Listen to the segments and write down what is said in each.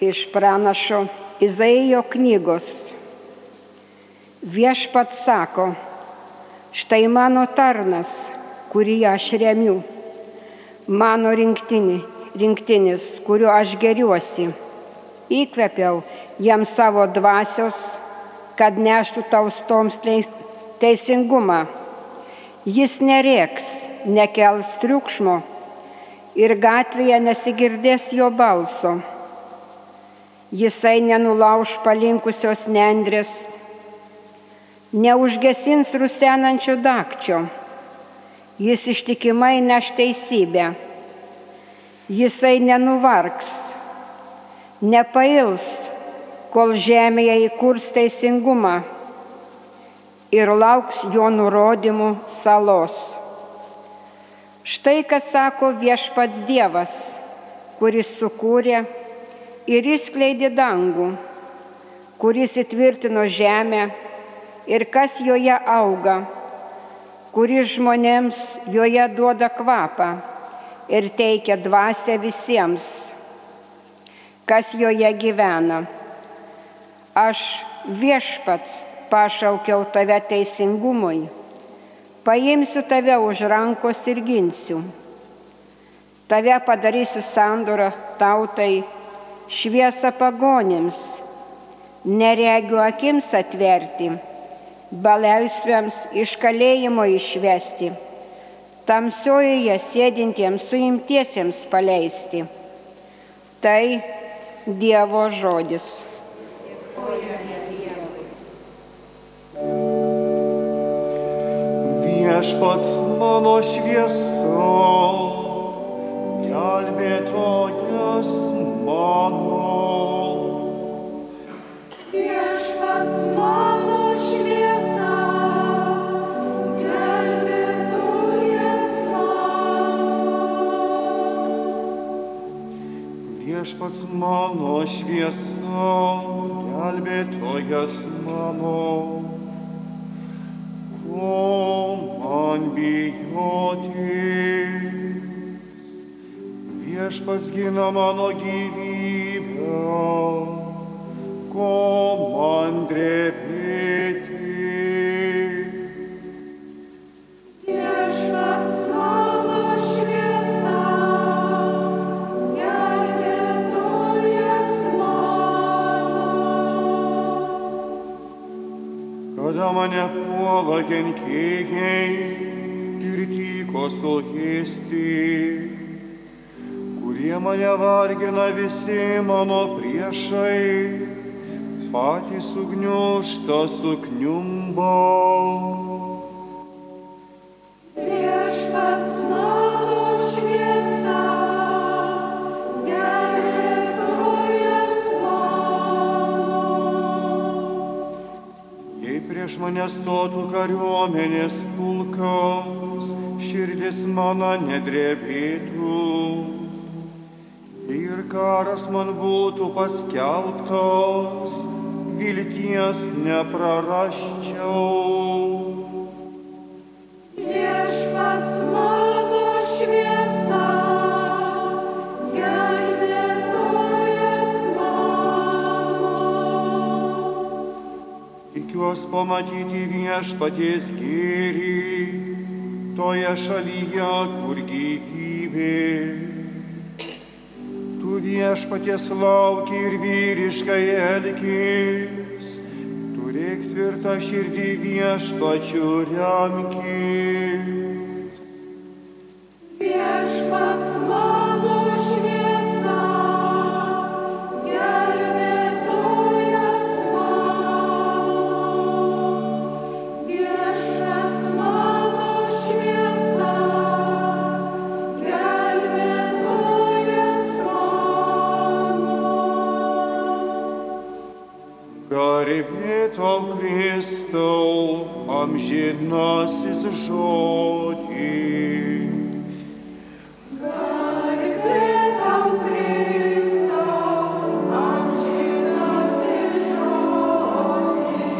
Iš pranašo Izaijo knygos. Viešpat sako, štai mano tarnas, kurį aš remiu, mano rinktinį, rinktinis, kuriuo aš geriuosi. Įkvėpiau jam savo dvasios, kad neštų taustoms teisingumą. Jis nerėks, nekels triukšmo ir gatvėje nesigirdės jo balso. Jisai nenulauž palinkusios nendrės, neužgesins rusenančio dakčio. Jis ištikimai neš teisybę. Jisai nenuvargs, nepails, kol žemėje įkurs teisingumą ir lauks jo nurodymų salos. Štai kas sako viešpats Dievas, kuris sukūrė ir įskleidė dangų, kuris įtvirtino žemę ir kas joje auga, kuris žmonėms joje duoda kvapą ir teikia dvasę visiems, kas joje gyvena aš viešpats pašaukiau tave teisingumui, paimsiu tave už rankos ir ginsiu. Tave padarysiu sandorą tautai, šviesą pagonėms, neregiu akims atverti, balaisviams iš kalėjimo išvesti, tamsiojoje sėdintiems suimtiesiems paleisti. Tai Dievo žodis. Viešpats mano šviesa, gelbėtojas mano. Viešpats mano šviesa, gelbėtojas mano. Ko man bijotis? Viešpats gina mano gyvybę, ko man drebėti? Kada mane puola kenkėjai ir tyko sulkėsti, kurie mane vargina visi mano priešai, patys ugniušta. Jei prieš mane stotų kariuomenės pulkas, širdis mano nedrebėtų. Karas man būtų paskelbtos, vilties neprarasčiau. Viešpats mano šviesa, gelbėtojas mano. Tikiuos pamatyti viešpaties gėrį toje šalyje, kur gyvybė. Tu viešpaties lauki ir vyriškai elgis, turėk tvirtą širdį viešpačių remkis. Amžinasis žodį. Garbė tau, Kristau, amžinasis žodis.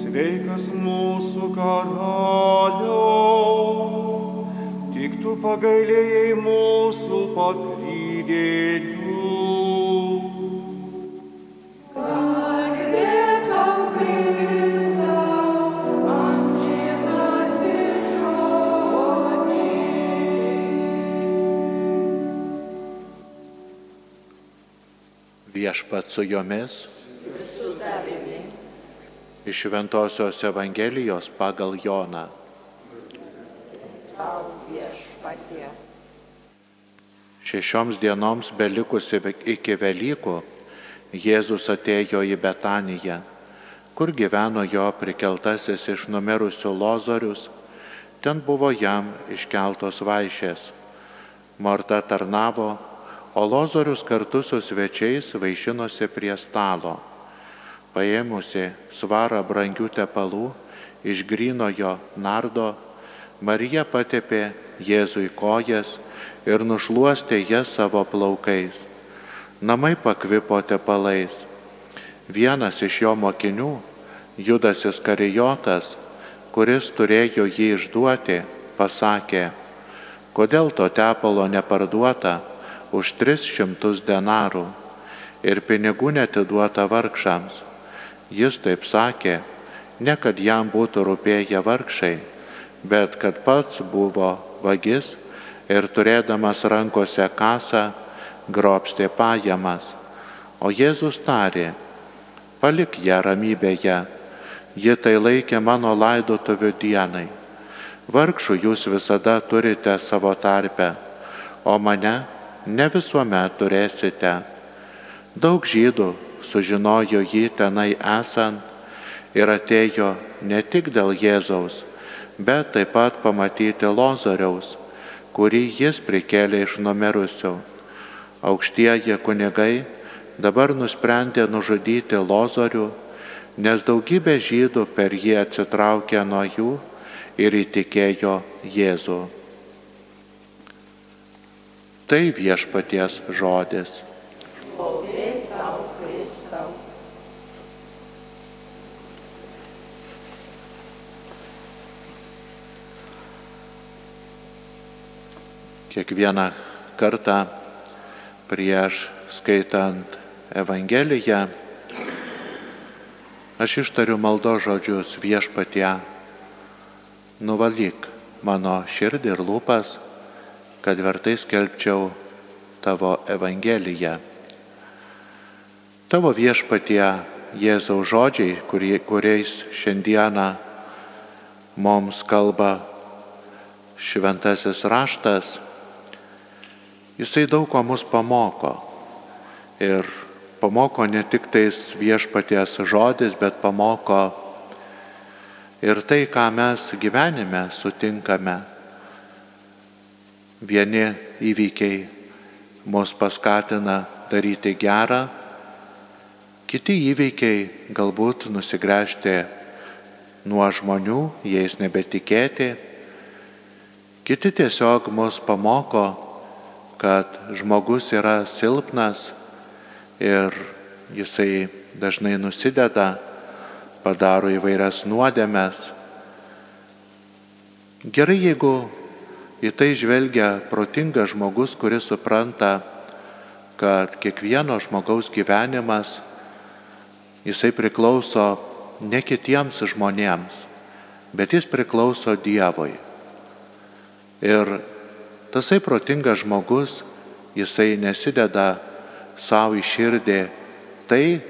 Sveikas mūsų karaliau, tik tu pagailėjai mūsų paklydėlių. Viešpat su jomis. Iš Šventojios Evangelijos pagal Joną. Šešioms dienoms belikusi iki Velykų, Jėzus atėjo į Betaniją, kur gyveno jo prikeltasis iš numirusių lozorius, ten buvo jam iškeltos vaišės. Morta tarnavo, o lozorius kartu su svečiais vaišinosi prie stalo. Paėmusi svarą brangių tepalų iš grinojo nardo, Marija patepė Jėzui kojas ir nušluostė jas savo plaukais. Namai pakvipo tepalais. Vienas iš jo mokinių, Judas Iskarijotas, kuris turėjo jį išduoti, pasakė, kodėl to tepalo neparduota už 300 denarų ir pinigų netiduota vargšams. Jis taip sakė, ne kad jam būtų rūpėję vargšai, bet kad pats buvo vagis ir turėdamas rankose kasą, grobstė pajamas. O Jėzus tarė, palik ją ramybėje, ji tai laikė mano laidotuvių dienai. Vargšų jūs visada turite savo tarpę, o mane ne visuomet turėsite. Daug žydų sužinojo jį tenai esant ir atėjo ne tik dėl Jėzaus, bet taip pat pamatyti Lozoriaus, kurį jis prikėlė iš numirusių. Aukštieji kunigai dabar nusprendė nužudyti Lozorių, nes daugybė žydų per jį atsitraukė nuo jų ir įtikėjo Jėzų. Tai viešpaties žodis. Kiekvieną kartą prieš skaitant Evangeliją aš ištariu maldo žodžius viešpatie, nuvalyk mano širdį ir lūpas, kad vertai skelbčiau tavo Evangeliją. Tavo viešpatie Jėzaus žodžiai, kurie, kuriais šiandieną mums kalba šventasis raštas, Jisai daug ko mus pamoko. Ir pamoko ne tik tais viešpaties žodis, bet pamoko ir tai, ką mes gyvenime sutinkame. Vieni įvykiai mus paskatina daryti gerą, kiti įvykiai galbūt nusigręžti nuo žmonių, jais nebetikėti, kiti tiesiog mus pamoko kad žmogus yra silpnas ir jisai dažnai nusideda, padaro įvairias nuodėmes. Gerai, jeigu į tai žvelgia protingas žmogus, kuris supranta, kad kiekvieno žmogaus gyvenimas, jisai priklauso ne kitiems žmonėms, bet jis priklauso Dievui. Ir Tasai protingas žmogus, jisai nesideda savo į širdį tai,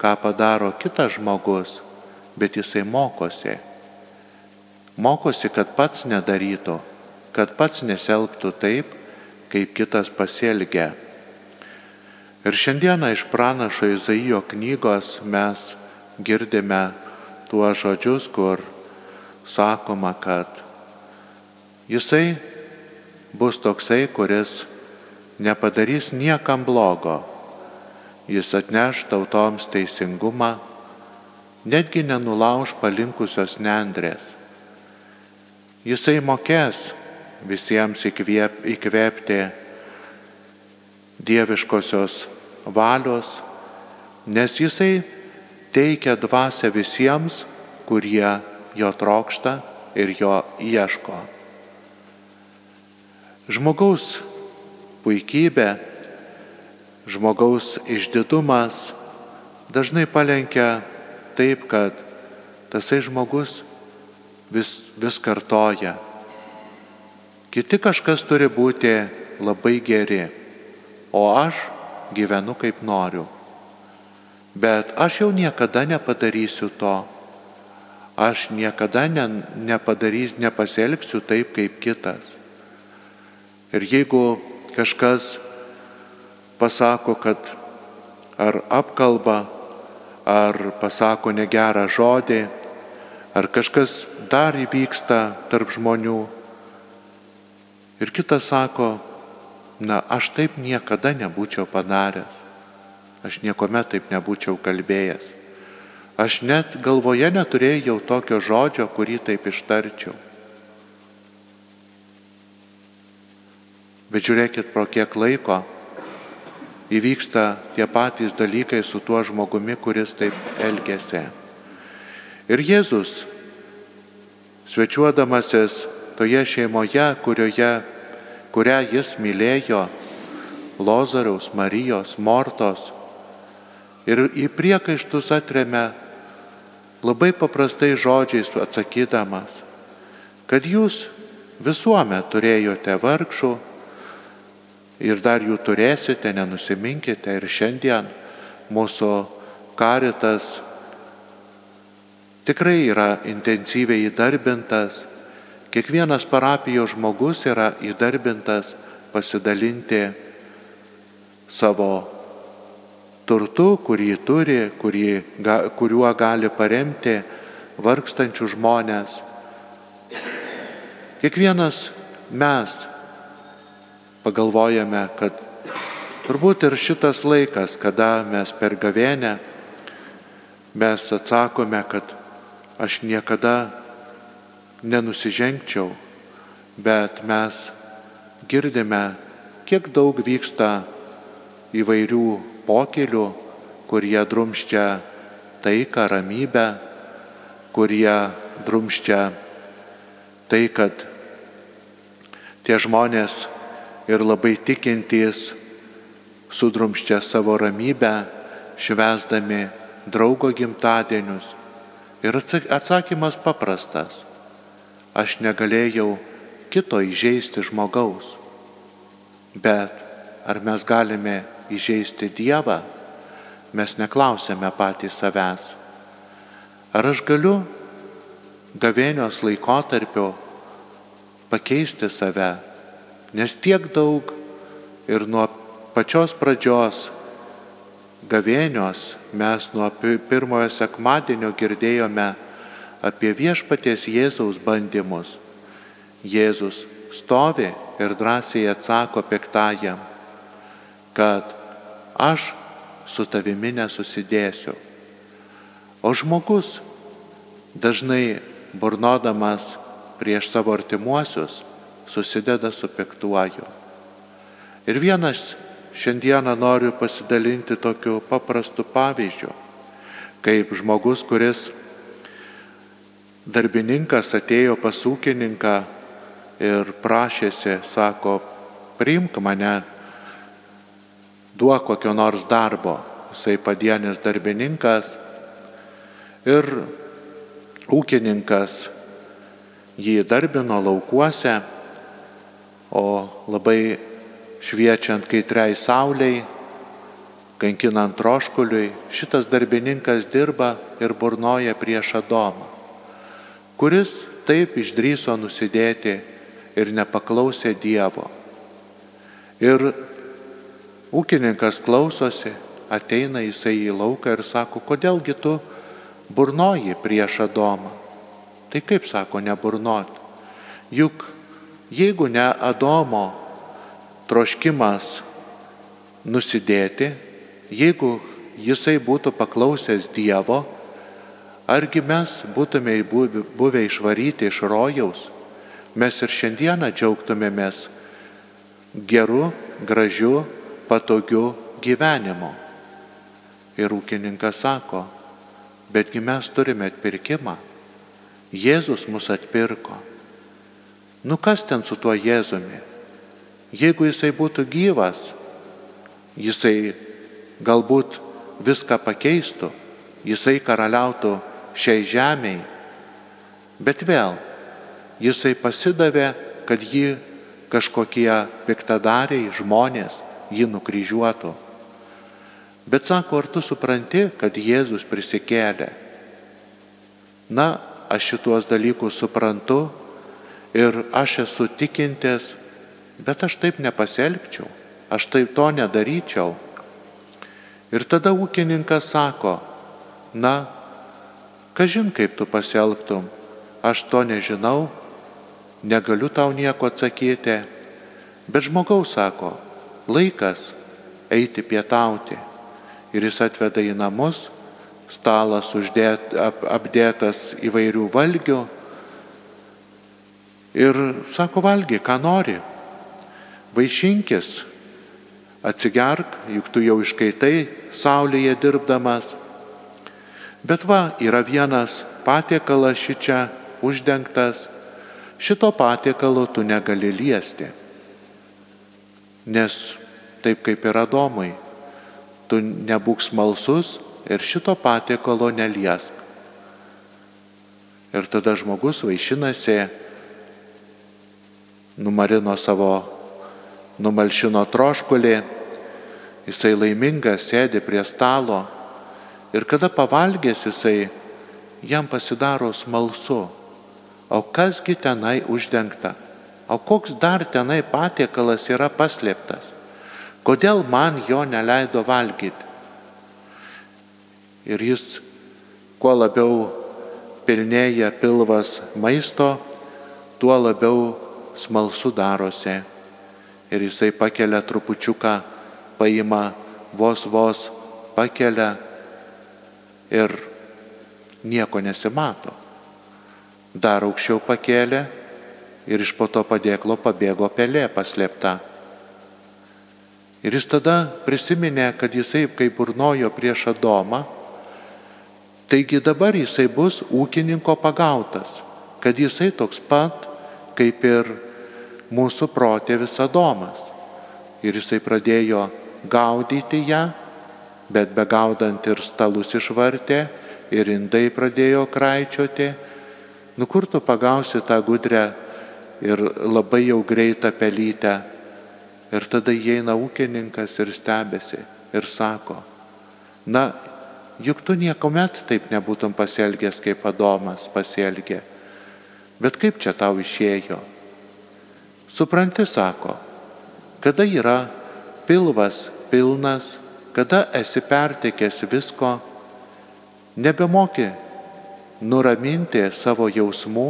ką padaro kitas žmogus, bet jisai mokosi. Mokosi, kad pats nedarytų, kad pats neselgtų taip, kaip kitas pasielgia. Ir šiandieną iš pranašo Izaijo knygos mes girdime tuos žodžius, kur sakoma, kad jisai bus toksai, kuris nepadarys niekam blogo. Jis atneš tautoms teisingumą, netgi nenulauž palinkusios nendrės. Jisai mokės visiems įkvėp, įkvėpti dieviškosios valios, nes jisai teikia dvasę visiems, kurie jo trokšta ir jo ieško. Žmogaus puikybė, žmogaus išdidumas dažnai palenkia taip, kad tasai žmogus vis, vis kartoja. Kiti kažkas turi būti labai geri, o aš gyvenu kaip noriu. Bet aš jau niekada nepadarysiu to. Aš niekada ne, nepadarysiu, nepasielgsiu taip kaip kitas. Ir jeigu kažkas pasako, kad ar apkalba, ar pasako negerą žodį, ar kažkas dar įvyksta tarp žmonių, Ir kitas sako, na, aš taip niekada nebūčiau padaręs. Aš niekuomet taip nebūčiau kalbėjęs. Aš net galvoje neturėjau tokio žodžio, kurį taip ištarčiau. Bet žiūrėkit, pro kiek laiko įvyksta tie patys dalykai su tuo žmogumi, kuris taip elgėsi. Ir Jėzus, svečiuodamasis toje šeimoje, kurioje kurią jis mylėjo, Lozariaus, Marijos, Mortos. Ir į priekaištus atremė labai paprastai žodžiais atsakydamas, kad jūs visuomet turėjote vargšų ir dar jų turėsite, nenusiminkite ir šiandien mūsų karitas tikrai yra intensyviai įdarbintas Kiekvienas parapijos žmogus yra įdarbintas pasidalinti savo turtu, kurį turi, kurį, kuriuo gali paremti vargstančių žmonės. Kiekvienas mes pagalvojame, kad turbūt ir šitas laikas, kada mes per gavenę, mes atsakome, kad aš niekada nenusižengčiau, bet mes girdime, kiek daug vyksta įvairių pokelių, kurie drumščia taiką, ramybę, kurie drumščia tai, kad tie žmonės ir labai tikintys sudrumščia savo ramybę, švesdami draugo gimtadienius. Ir atsakymas paprastas aš negalėjau kito įžeisti žmogaus. Bet ar mes galime įžeisti Dievą, mes neklausėme patys savęs. Ar aš galiu gavėnios laikotarpio pakeisti save, nes tiek daug ir nuo pačios pradžios gavėnios mes nuo pirmojo sekmadienio girdėjome, apie viešpaties Jėzaus bandymus. Jėzus stovi ir drąsiai atsako piktajam, kad aš su tavimi nesusidėsiu. O žmogus dažnai burnodamas prieš savo artimuosius susideda su piktuoju. Ir vienas šiandieną noriu pasidalinti tokiu paprastu pavyzdžiu, kaip žmogus, kuris darbininkas atėjo pas ūkininką ir prašėsi, sako, priimk mane, duok kokio nors darbo. Jisai padienis darbininkas ir ūkininkas jį darbino laukuose, o labai šviečiant kaitriai sauliai, kankinant troškuliui, šitas darbininkas dirba ir burnoja prieš Adomą kuris taip išdryso nusidėti ir nepaklausė Dievo. Ir ūkininkas klausosi, ateina jisai į lauką ir sako, kodėlgi tu burnoji prieš Adomą. Tai kaip sako, neburnot. Juk jeigu ne Adomo troškimas nusidėti, jeigu jisai būtų paklausęs Dievo, Argi mes būtume buvę išvaryti iš rojaus, mes ir šiandieną džiaugtumėmės geru, gražiu, patogiu gyvenimu. Ir ūkininkas sako, betgi mes turime atpirkimą. Jėzus mus atpirko. Nu kas ten su tuo Jėzumi? Jeigu jisai būtų gyvas, jisai galbūt viską pakeistų, jisai karaliautų šiai žemiai, bet vėl jisai pasidavė, kad jį kažkokie piktadariai žmonės jį nukryžiuotų. Bet sako, ar tu supranti, kad Jėzus prisikėlė? Na, aš šituos dalykus suprantu ir aš esu tikintis, bet aš taip nepasielgčiau, aš taip to nedaryčiau. Ir tada ūkininkas sako, na, kažin kaip tu pasielgtum, aš to nežinau, negaliu tau nieko atsakyti, bet žmogaus sako, laikas eiti pietauti. Ir jis atveda į namus, stalas uždėt, ap, apdėtas įvairių valgių ir sako, valgy, ką nori, vaišinkis, atsigerk, juk tu jau iškaitai saulėje dirbdamas. Bet va, yra vienas patiekalas šičia uždengtas, šito patiekalo tu negali liesti. Nes taip kaip yra domai, tu nebūk smalsus ir šito patiekalo neliesk. Ir tada žmogus vaišinasi, numarino savo numalšino troškulį, jisai laimingas sėdi prie stalo ir kada pavalgęs jisai, jam pasidaro smalsu, o kasgi tenai uždengta, o koks dar tenai patiekalas yra paslėptas, kodėl man jo neleido valgyti. Ir jis kuo labiau pilnėja pilvas maisto, tuo labiau smalsu darosi. Ir jisai pakelia trupučiuką, paima vos vos, pakelia ir nieko nesimato. Dar aukščiau pakėlė ir iš po to padėklo pabėgo pelė paslėpta. Ir jis tada prisiminė, kad jisai kaip burnojo prieš Adomą, taigi dabar jisai bus ūkininko pagautas, kad jisai toks pat kaip ir mūsų protėvis Adomas. Ir jisai pradėjo gaudyti ją, bet be gaudant ir stalus išvartė, ir indai pradėjo kraičioti. Nu kur tu pagausi tą gudrę ir labai jau greitą pelytę. Ir tada įeina ūkininkas ir stebėsi ir sako, na, juk tu niekuomet taip nebūtum pasielgęs, kaip Adomas pasielgė. Bet kaip čia tau išėjo? Supranti, sako, kada yra pilvas pilnas, kada esi pertikęs visko, nebemoki nuraminti savo jausmų,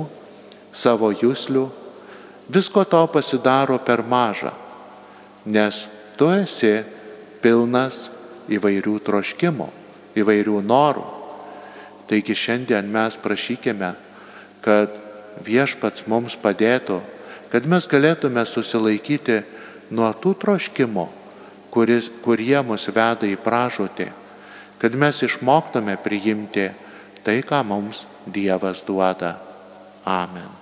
savo jūslių, visko to pasidaro per mažą, nes tu esi pilnas įvairių troškimų, įvairių norų. Taigi šiandien mes prašykime, kad viešpats mums padėtų kad mes galėtume susilaikyti nuo tų troškimų, kuris, kurie mus veda į pražūtį, kad mes išmoktume priimti tai, ką mums Dievas duoda. Amen.